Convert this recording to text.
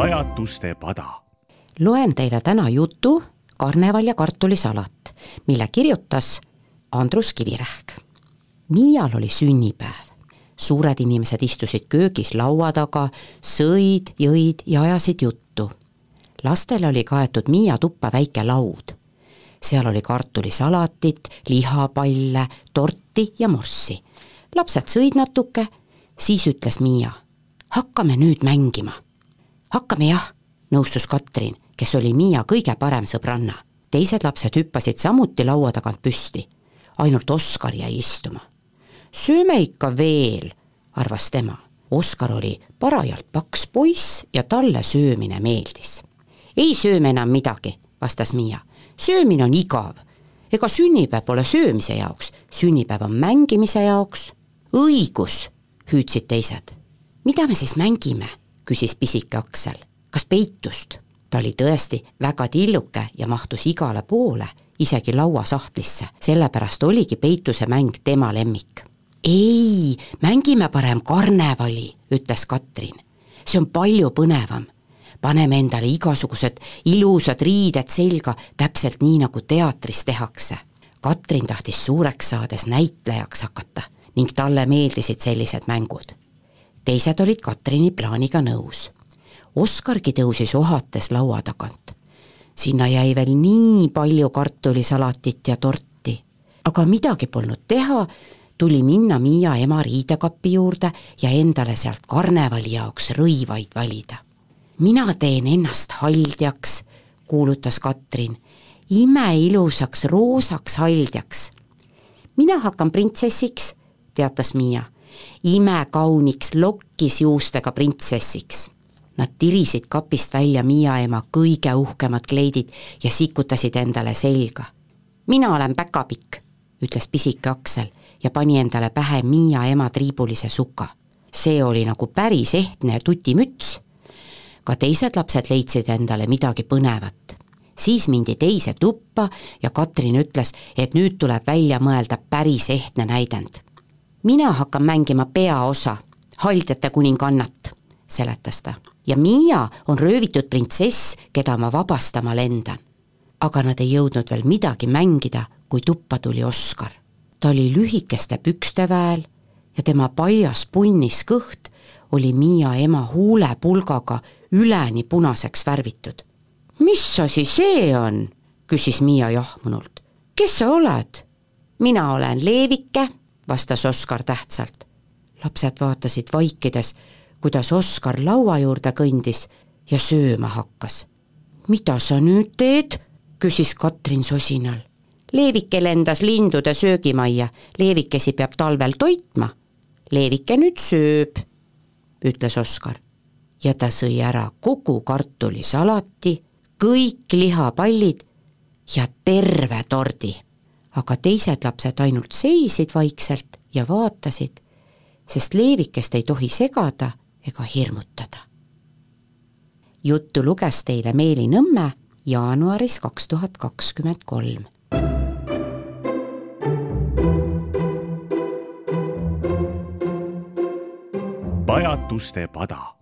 pajatuste pada. loen teile täna jutu Karneval ja kartulisalat, mille kirjutas Andrus Kivirähk. Miial oli sünnipäev. suured inimesed istusid köögis laua taga, sõid, jõid ja ajasid juttu. lastel oli kaetud Miia tuppa väike laud. seal oli kartulisalatit, lihapalle, torti ja morssi. lapsed sõid natuke, siis ütles Miia, hakkame nüüd mängima hakkame jah, nõustus Katrin, kes oli Miia kõige parem sõbranna. teised lapsed hüppasid samuti laua tagant püsti. ainult Oskar jäi istuma. sööme ikka veel, arvas tema. Oskar oli parajalt paks poiss ja talle söömine meeldis. ei sööme enam midagi, vastas Miia. söömine on igav. ega sünnipäev pole söömise jaoks, sünnipäev on mängimise jaoks. õigus, hüüdsid teised. mida me siis mängime? Küsis pisike Aksel. kas peitust? ta oli tõesti väga tilluke ja mahtus igale poole, isegi lauasahtlisse, sellepärast oligi peituse mäng tema lemmik. ei, mängime parem karnevali, ütles Katrin. see on palju põnevam. paneme endale igasugused ilusad riided selga, täpselt nii, nagu teatris tehakse. Katrin tahtis suureks saades näitlejaks hakata ning talle meeldisid sellised mängud teised olid Katrini plaaniga nõus. Oskargi tõusis ohates laua tagant. sinna jäi veel nii palju kartulisalatit ja torti, aga midagi polnud teha, tuli minna Miia ema riidekapi juurde ja endale sealt karnevali jaoks rõivaid valida. mina teen ennast haldjaks, kuulutas Katrin, imeilusaks roosaks haldjaks. mina hakkan printsessiks, teatas Miia imekauniks lokkis juustega printsessiks. Nad tirisid kapist välja Miia ema kõige uhkemad kleidid ja sikutasid endale selga. mina olen päkapikk, ütles pisike Aksel ja pani endale pähe Miia ema triibulise suka. see oli nagu päris ehtne tutimüts. ka teised lapsed leidsid endale midagi põnevat siis mindi teise tuppa ja Katrin ütles, et nüüd tuleb välja mõelda päris ehtne näidend mina hakkan mängima peaosa, haldjate kuningannat, seletas ta. ja Miia on röövitud printsess, keda ma vabastama lendan. aga nad ei jõudnud veel midagi mängida, kui tuppa tuli Oskar. ta oli lühikeste pükste väel ja tema paljas punnis kõht oli Miia ema huulepulgaga üleni punaseks värvitud. mis asi see on? küsis Miia jahmunult. kes sa oled? mina olen Leevike vastas Oskar tähtsalt. lapsed vaatasid vaikides, kuidas Oskar laua juurde kõndis ja sööma hakkas. mida sa nüüd teed? küsis Katrin sosinal. Leevike lendas lindude söögimajja, Leevikesi peab talvel toitma. Leevike nüüd sööb, ütles Oskar. ja ta sõi ära kogu kartulisalati, kõik lihapallid ja terve tordi aga teised lapsed ainult seisid vaikselt ja vaatasid, sest leevikest ei tohi segada ega hirmutada. juttu luges teile Meeli Nõmme jaanuaris kaks tuhat kakskümmend kolm. pajatuste pada